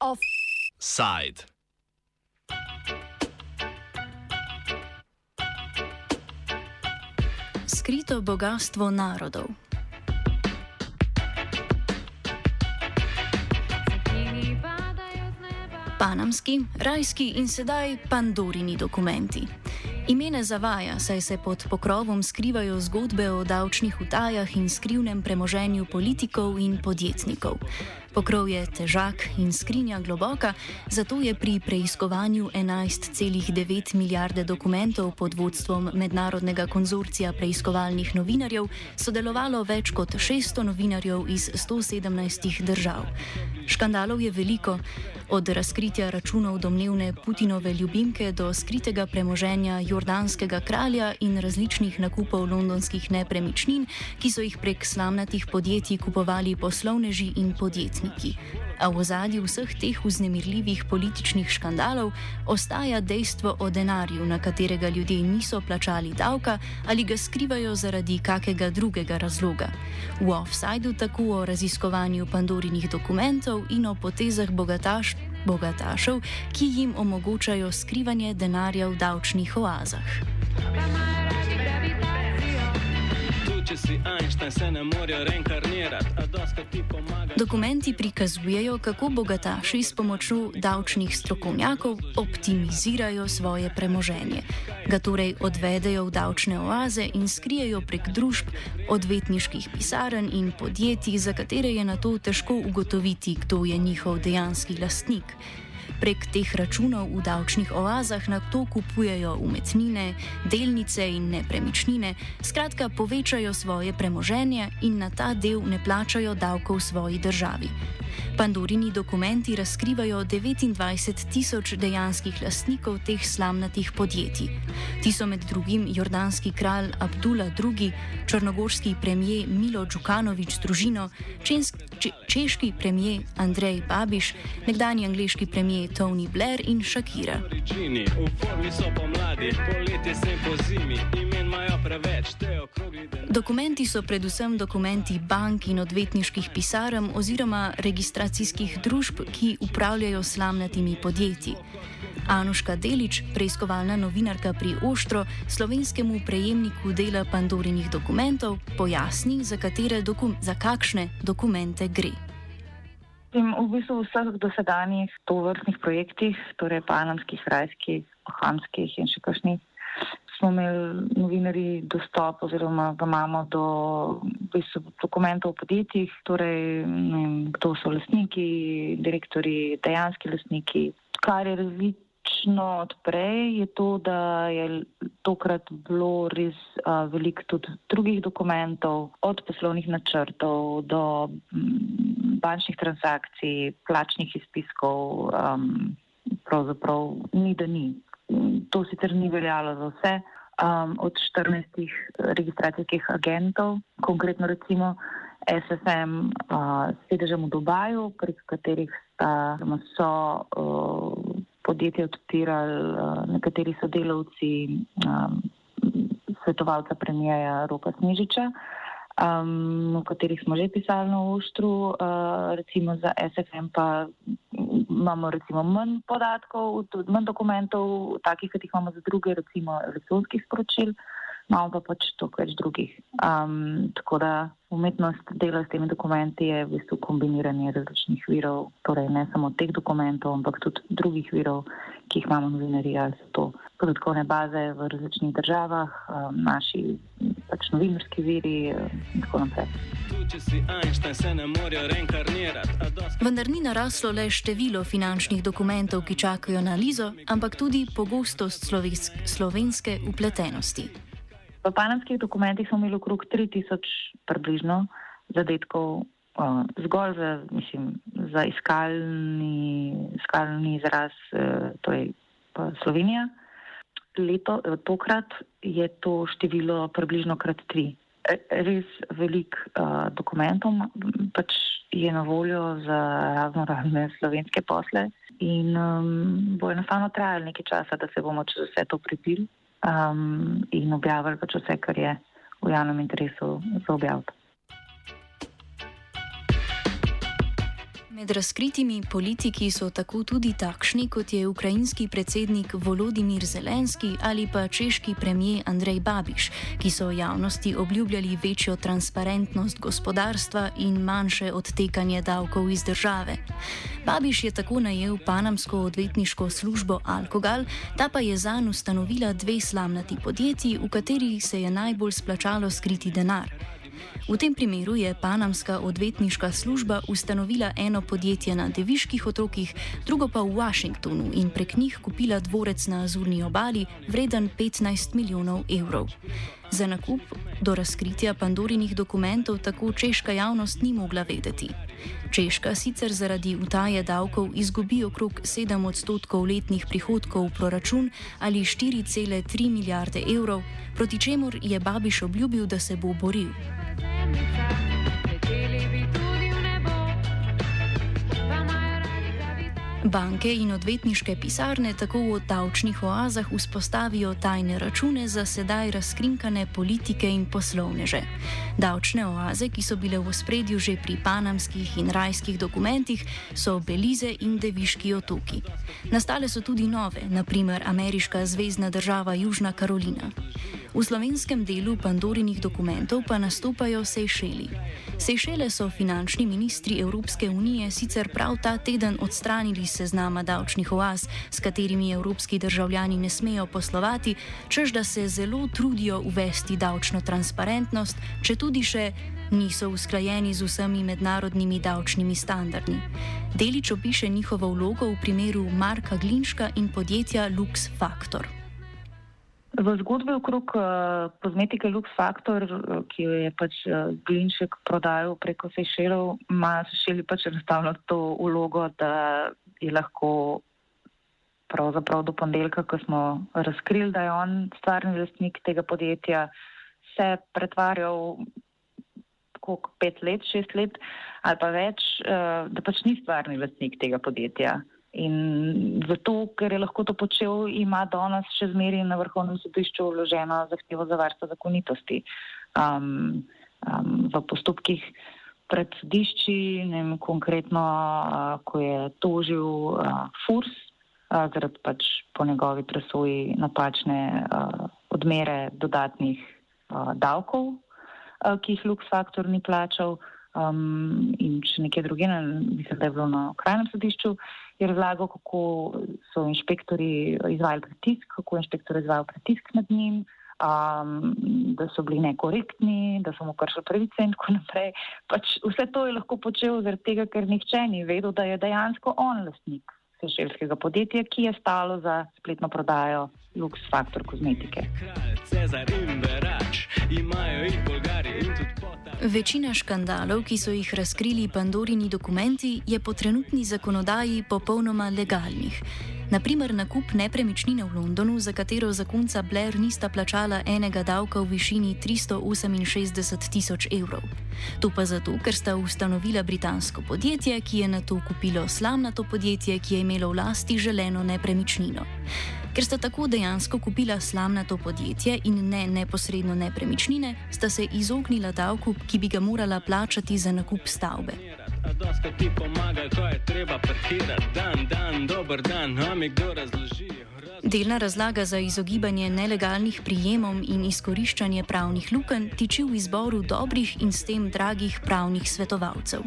Offside. Skrito bogatstvo narodov. Panamski, rajski in sedaj pandorini dokumenti. Ime ne zavaja, saj se pod pokrovom skrivajo zgodbe o davčnih utajah in skrivnem premoženju politikov in podjetnikov. Pokrov je težak in skrinja globoka, zato je pri preiskovanju 11,9 milijarde dokumentov pod vodstvom Mednarodnega konzorcija preiskovalnih novinarjev sodelovalo več kot 600 novinarjev iz 117 držav. Škandalov je veliko, od razkritja računov domnevne Putinove ljubimke do skritega premoženja jordanskega kralja in različnih nakupov londonskih nepremičnin, ki so jih prek slamnatih podjetij kupovali poslovneži in podjetniki. A v ozadju vseh teh vznemirljivih političnih škandalov ostaja dejstvo o denarju, na katerega ljudje niso plačali davka ali ga skrivajo zaradi kakega drugega razloga. V offsajdu tako o raziskovanju pandorinih dokumentov in o potezah bogataš, bogatašev, ki jim omogočajo skrivanje denarja v davčnih oazah. Če si Einstein, se ne morejo reinkarnirati. Dokumenti prikazujejo, kako bogataši s pomočjo davčnih strokovnjakov optimizirajo svoje premoženje. Ga torej odvedejo v davčne oaze in skrijejo prek družb, odvetniških pisarn in podjetij, za katere je na to težko ugotoviti, kdo je njihov dejanski lastnik. Prek teh računov v davčnih oazah na to kupujejo umetnine, delnice in nepremičnine, skratka povečajo svoje premoženje in na ta del ne plačajo davkov v svoji državi. Pandorini dokumenti razkrivajo 29 tisoč dejanskih lastnikov teh slamnatih podjetij. Ti so med drugim jordanski kralj Abdullah II., črnogorski premijer Milo Djukanovič z družino, čensk, če, češki premijer Andrej Babiš, nekdani angliški premijer Tony Blair in Shakira. Dokumenti so predvsem dokumenti bank in odvetniških pisarn oziroma registracij registracijskih družb, ki upravljajo slamnatimi podjetji. Anuška Delič, preiskovalna novinarka pri Oštro, slovenskemu prejemniku dela Pandorinih dokumentov, pojasni, za, dokum za kakšne dokumente gre. V bistvu v vseh dosedanjih tovrstnih projektih, torej panamskih, rajskih, ohamskih in še kakšnih, smo imeli novinari dostop oziroma ga imamo do bistvu, dokumentov o podjetjih, torej vem, kdo so lastniki, direktori, dejanski lastniki. Kar je različno od prej, je to, da je tokrat bilo res uh, veliko tudi drugih dokumentov, od poslovnih načrtov do m, bančnih transakcij, plačnih izpiskov, um, pravzaprav ni da ni. To sicer ni veljalo za vse, um, od 14 registracijskih agentov, konkretno recimo SSM uh, s sedežem v Dubaju, prek katerih sta, so uh, podjetje odpirali uh, nekateri sodelavci um, svetovalca premijeja Roka Snežiča. Um, v katerih smo že pisali na Oštru, uh, recimo za SFM, pa imamo recimo manj podatkov, tudi manj dokumentov, takih, kot jih imamo za druge, recimo elektronskih sporočil, imamo pa pač toliko več drugih. Um, tako da umetnost dela s temi dokumenti je v bistvu kombiniranje različnih virov, torej ne samo teh dokumentov, ampak tudi drugih virov, ki jih imamo novinarji ali so to podatkovne baze v različnih državah, um, naši pač novinarski viri in tako naprej. Vendar ni naraslo le število finančnih dokumentov, ki čakajo na Lizo, ampak tudi pogostost slovenske upletenosti. V panamskih dokumentih smo imeli okrog 3000 približno zadetkov, uh, zgolj za, mislim, za iskalni, iskalni izraz, uh, to je Slovenija. Leto, tokrat je to število približno krat tri res velik uh, dokumentov pač je na voljo za razno razne slovenske posle in um, bo enostavno trajalo nekaj časa, da se bomo čez vse to pripili um, in objavili pač vse, kar je v javnem interesu za objavljati. Med razkritimi politiki so tako tudi takšni, kot je ukrajinski predsednik Volodimir Zelenski ali pa češki premijer Andrej Babiš, ki so javnosti obljubljali večjo transparentnost gospodarstva in manjše odtekanje davkov iz države. Babiš je tako najel panamsko odvetniško službo Alkogal, ta pa je zanj ustanovila dve slamnati podjetji, v katerih se je najbolj splačalo skriti denar. V tem primeru je panamska odvetniška služba ustanovila eno podjetje na Deviških otokih, drugo pa v Washingtonu in prek njih kupila dvorec na Azurni obali, vreden 15 milijonov evrov. Za nakup do razkritja Pandorinih dokumentov tako češka javnost ni mogla vedeti. Češka sicer zaradi utaje davkov izgubi okrog 7 odstotkov letnih prihodkov v proračun ali 4,3 milijarde evrov, proti čemur je Babiš obljubil, da se bo boril. Banke in odvetniške pisarne tako v davčnih oazah vzpostavijo tajne račune za sedaj razkrinkane politike in poslovneže. Davčne oaze, ki so bile v spredju že pri panamskih in rajskih dokumentih, so Belize in Deviški otoki. Nastale so tudi nove, naprimer ameriška zvezdna država Južna Karolina. V slovenskem delu Pandorinih dokumentov pa nastopajo Sejšeli. Sejšele so finančni ministri Evropske unije sicer prav ta teden odstranili seznama davčnih oaz, s katerimi evropski državljani ne smejo poslovati, čež da se zelo trudijo uvesti davčno transparentnost, če tudi še niso usklajeni z vsemi mednarodnimi davčnimi standardi. Delič opiše njihovo vlogo v primeru Marka Glinška in podjetja Lux Factor. V zgodbi okrog uh, kozmetike Lux Factor, uh, ki jo je pač uh, Glinšek prodajal preko Sejšelov, ima Sejšeli pač enostavno to ulogo, da je lahko pravzaprav do ponedeljka, ko smo razkrili, da je on stvarni lastnik tega podjetja, se pretvarjal koliko pet let, šest let ali pa več, uh, da pač ni stvarni lastnik tega podjetja. In zato, ker je lahko to počel, ima danes še zmeri na vrhovnem sodišču vloženo zahtevo za varstvo zakonitosti. Um, um, v postopkih pred sodišči, vem, konkretno, uh, ko je tožil uh, FURS, uh, zaradi pač po njegovi presoji napačne uh, odmere dodatnih uh, davkov, uh, ki jih Lux Factor ni plačal um, in še nekje druge, mislim, da je bilo na krajnem sodišču je razlagal, kako so inšpektori izvajali pritisk, kako je inšpektor izvajal pritisk nad njim, um, da so bili nekorektni, da so mu kršili pravice in tako naprej. Pač vse to je lahko počel zaradi tega, ker nihče ni vedel, da je dejansko on lastnik sešelskega podjetja, ki je stalo za spletno prodajo Lux Factor kozmetike. Večina škandalov, ki so jih razkrili Pandorini dokumenti, je po trenutni zakonodaji popolnoma legalnih. Naprimer, nakup nepremičnine v Londonu, za katero zakonca Blair nista plačala enega davka v višini 368 tisoč evrov. To pa zato, ker sta ustanovila britansko podjetje, ki je na to kupilo slamnato podjetje, ki je imelo v lasti želeno nepremičnino. Ker sta tako dejansko kupila slamnato podjetje in ne neposredno nepremičnine, sta se izognila davku, ki bi ga morala plačati za nakup stavbe. Doska ti pomaga, ko je treba parkirati, dan, dan, dober dan, a mi kdo razloži. Delna razlaga za izogibanje nelegalnih prijemom in izkoriščanje pravnih lukenj tiči v izboru dobrih in s tem dragih pravnih svetovalcev.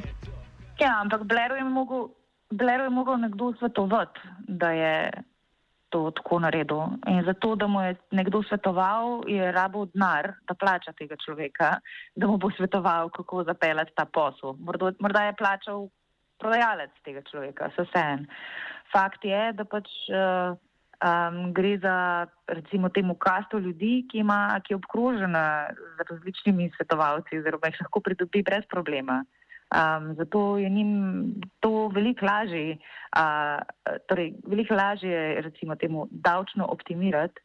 Ja, ampak Bleru je mogel nekdo svetovati, da je to tako naredil. In zato, da mu je nekdo svetoval, je rabo denar, da plača tega človeka, da mu bo svetoval, kako zapeljati ta posel. Morda, morda je plačal prodajalec tega človeka, vse en. Fakt je, da pač uh, um, gre za recimo temu kasto ljudi, ki, ima, ki je obkrožena z različnimi svetovalci, oziroma jih lahko pridobi brez problema. Um, zato je njim to veliko lažje, uh, torej veliko lažje recimo temu davčno optimirati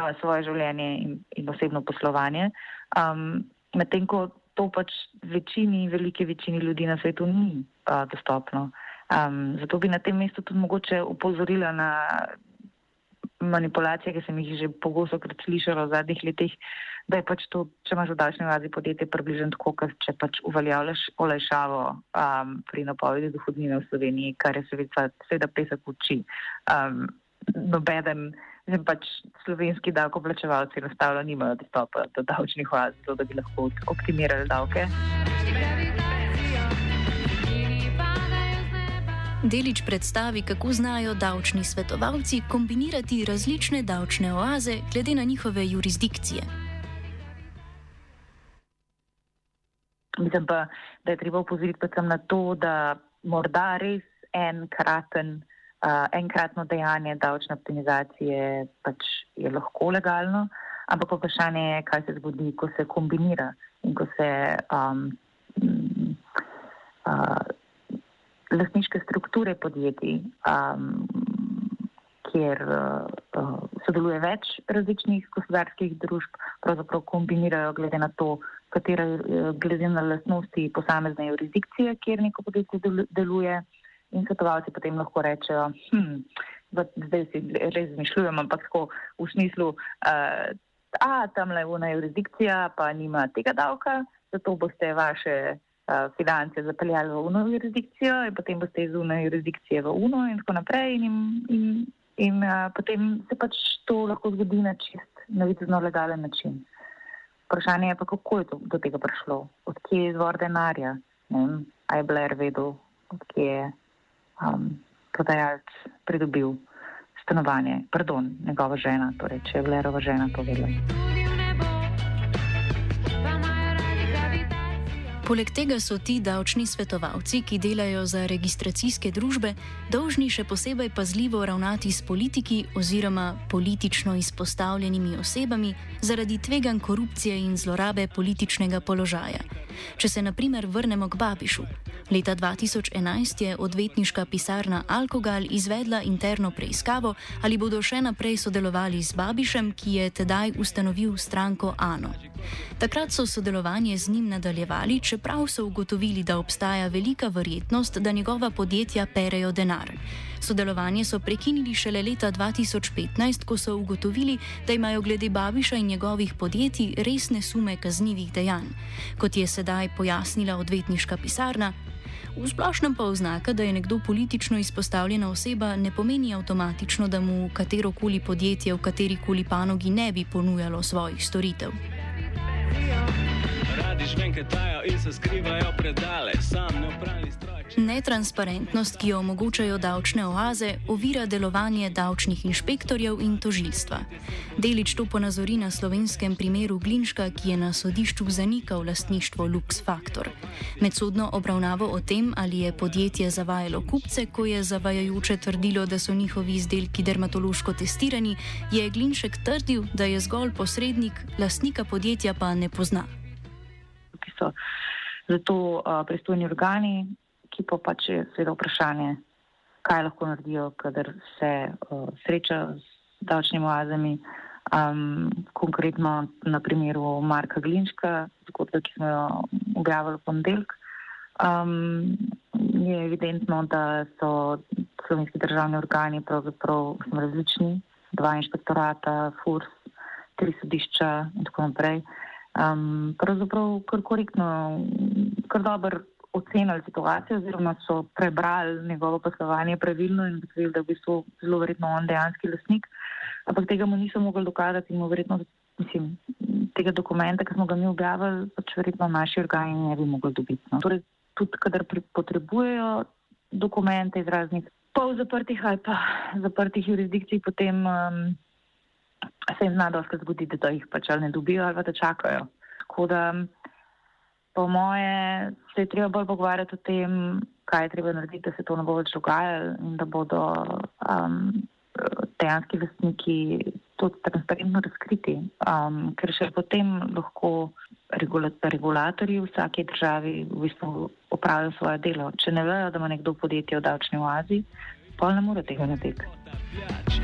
uh, svoje življenje in, in osebno poslovanje, um, medtem ko to pač večini, velike večini ljudi na svetu ni uh, dostopno. Um, zato bi na tem mestu tudi mogoče upozorila na manipulacije, ki sem jih že pogosto krat slišala v zadnjih letih, da je pač to, če imaš v davčni vazi podjetje, približno tako, kot če pač uveljavljaš olajšavo um, pri napovedi dohodnine v Sloveniji, kar je seveda, seveda pesek uči. Um, nobeden, zem pač slovenski davkoplačevalci enostavno nimajo dostopa do davčnih vaz, zato da bi lahko optimirali davke. Delič predstavi, kako znajo davčni svetovalci kombinirati različne davčne oaze glede na njihove jurisdikcije. Mislim pa, da je treba upozoriti predvsem na to, da morda res enkraten, uh, enkratno dejanje davčne optimizacije pač je lahko legalno, ampak vprašanje je, kaj se zgodi, ko se kombinira in ko se um, uh, lastniške strukture podjetij, um, kjer uh, sodeluje več različnih gospodarskih družb, pravzaprav kombinirajo glede na to, katera uh, glede na lastnosti posamezne jurisdikcije, kjer neko podjetje deluje. In svetovalci potem lahko rečejo, hm, zdaj si res zmišljujem, ampak tako v smislu, uh, a tam le ena jurisdikcija pa nima tega davka, zato boste vaše finance zapeljali v uno jurisdikcijo in potem boste iz uno jurisdikcije v uno in tako naprej. In, in, in a, potem se pač to lahko zgodi na čist, na vidno legalen način. Vprašanje je pa, kako je to, do tega prišlo, odkje je izvor denarja. A je Blair vedel, odkje je um, prodajalec pridobil stanovanje, pardon, njegova žena, torej če je Blairova žena to vedela. Poleg tega so ti davčni svetovalci, ki delajo za registracijske družbe, dolžni še posebej pazljivo ravnati s politiki oziroma politično izpostavljenimi osebami zaradi tvegan korupcije in zlorabe političnega položaja. Če se naprimer vrnemo k Babišu. Leta 2011 je odvetniška pisarna Alkogal izvedla interno preiskavo, ali bodo še naprej sodelovali z Babišem, ki je tedaj ustanovil stranko Ano. Takrat so sodelovanje z njim nadaljevali, čeprav so ugotovili, da obstaja velika verjetnost, da njegova podjetja perejo denar. Sodelovanje so prekinili šele leta 2015, ko so ugotovili, da imajo glede Babiša in njegovih podjetij resne sume kaznjivih dejanj. Kot je sedaj pojasnila odvetniška pisarna, V splošnem pa oznaka, da je nekdo politično izpostavljena oseba, ne pomeni avtomatično, da mu katero koli podjetje v kateri koli panogi ne bi ponujalo svojih storitev žvenketajo in se skrivajo predale, sam ne oprali stroj. Netransparentnost, ki jo omogočajo davčne oaze, ovira delovanje davčnih inšpektorjev in tožilstva. Delič to ponazori na slovenskem primeru Glinška, ki je na sodišču zanikal lastništvo Lux Factor. Med sodno obravnavo o tem, ali je podjetje zavajalo kupce, ko je zavajajoče trdilo, da so njihovi izdelki dermatološko testirani, je Glinšek trdil, da je zgolj posrednik, lastnika podjetja pa ne pozna so zato uh, pristojni organi, ki pa pač je seveda vprašanje, kaj lahko naredijo, kadar se uh, srečajo z davčnimi oazami. Um, konkretno na primeru Marka Glinčka, zgodbe, ki smo jo objavili v ponedeljek, um, je evidentno, da so slovenski državni organi pravzaprav različni, dva inšpektorata, FURS, tri sodišča in tako naprej um, pravzaprav kar korektno, kar dobro ocenili situacijo, oziroma so prebrali njegovo poslovanje pravilno in ugotovili, da je v bistvu zelo verjetno on dejanski lasnik. Ampak tega mu niso mogli dokazati in mu verjetno, mislim, tega dokumenta, ki smo ga mi objavili, pač verjetno naši organi ne bi mogli dobiti. No. Torej, tudi kadar potrebujejo dokumente iz raznih pol zaprtih ali pa zaprtih jurisdikcij, potem. Um, se jim zna dosti zgoditi, da jih pač ali ne dobijo ali da čakajo. Tako da po moje se je treba bolj pogovarjati o tem, kaj je treba narediti, da se to ne bo več dogajalo in da bodo um, dejanski lastniki tudi transparentno razkriti, um, ker še potem lahko regulatorji v vsaki državi v bistvu opravijo svoje delo. Če ne vejo, da ima nekdo podjetje v davčni oazi, pa ne more tega. Več...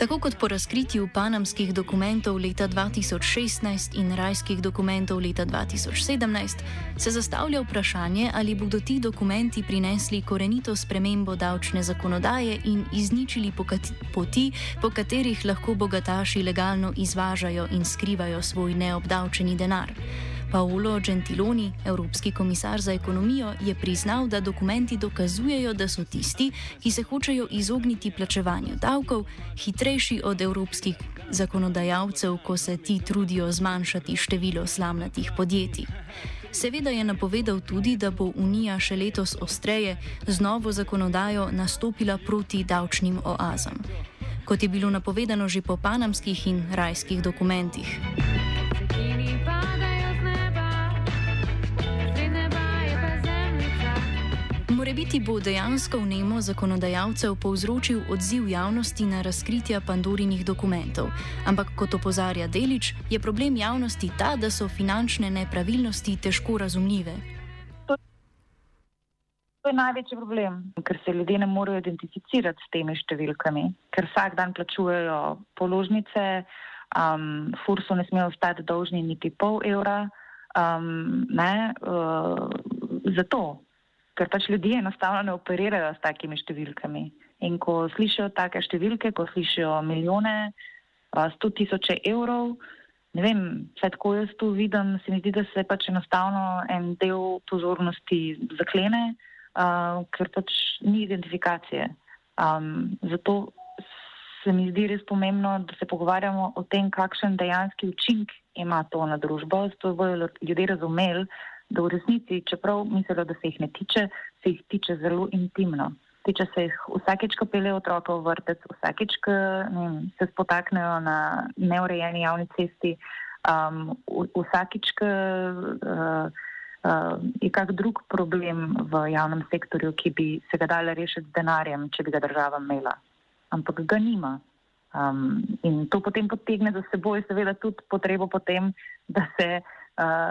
Tako kot po razkritju panamskih dokumentov leta 2016 in rajskih dokumentov leta 2017, se zastavlja vprašanje, ali bodo ti dokumenti prinesli korenito spremembo davčne zakonodaje in izničili poti, po katerih lahko bogataši legalno izvažajo in skrivajo svoj neobdavčeni denar. Paolo Gentiloni, Evropski komisar za ekonomijo, je priznal, da dokumenti dokazujejo, da so tisti, ki se hočejo izogniti plačevanju davkov, hitrejši od evropskih zakonodajalcev, ko se ti trudijo zmanjšati število slamnatih podjetij. Seveda je napovedal tudi, da bo Unija še letos ostreje z novo zakonodajo nastopila proti davčnim oazam, kot je bilo napovedano že po panamskih in rajskih dokumentih. Morebiti bo dejansko vnemo zakonodajalcev povzročil odziv javnosti na razkritja pandorinih dokumentov, ampak kot opozarja Delič, je problem javnosti ta, da so finančne nepravilnosti težko razumljive. To je največji problem, ker se ljudje ne morejo identificirati s temi številkami, ker vsak dan plačujejo položnice, um, furso ne smejo ostati dolžni niti pol evra. Um, ne, uh, zato ker pač ljudje enostavno ne operirajo s takimi številkami. In ko slišijo take številke, ko slišijo milijone, sto tisoče evrov, ne vem, vse tako jaz tu vidim, se mi zdi, da se pač enostavno en del pozornosti zaklene, uh, ker pač ni identifikacije. Um, zato se mi zdi res pomembno, da se pogovarjamo o tem, kakšen dejanski učink ima to na družbo, zato bodo ljudje razumeli, da v resnici, čeprav mislijo, da se jih ne tiče, se jih tiče zelo intimno. Tiče se jih vsakeč, ko peljejo otroka v vrtec, vsakeč, ko vem, se spotaknejo na neurejeni javni cesti, um, vsakeč, ko uh, uh, je kak drug problem v javnem sektorju, ki bi se ga dali rešiti z denarjem, če bi ga država imela. Ampak ga nima. Um, in to potem potegne za seboj seveda tudi potrebo potem, da se uh,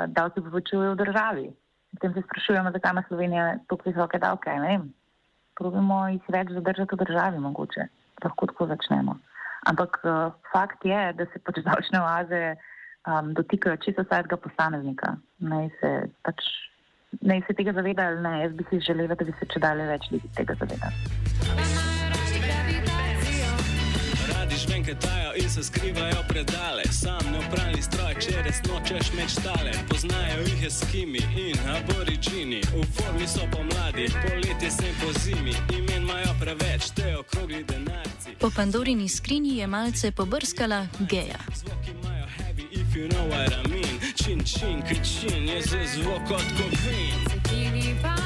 davki povečujejo v državi. Potem se sprašujemo, zakaj ima Slovenija tako visoke davke. Probujemo jih več zadržati v državi, mogoče lahko tako začnemo. Ampak uh, fakt je, da se pač davčne oaze um, dotikajo čisto vsakega posameznika. Naj se, pač, naj se tega zaveda ali ne. Jaz bi si želela, da bi se če dalje več ljudi tega zavedali ketajo in se skrivajo predale. Sam ne oprani stroj, če res nočeš meč tale. Poznajo jih eskimi in aboričini. V formi so pomladi, poletje se po zimi. Imen imajo preveč, te okrogli denarci. Po Pandorini skrinji je malce pobrskala geja. You know what I mean? Chin, chin, chin, je za zvok od kovin.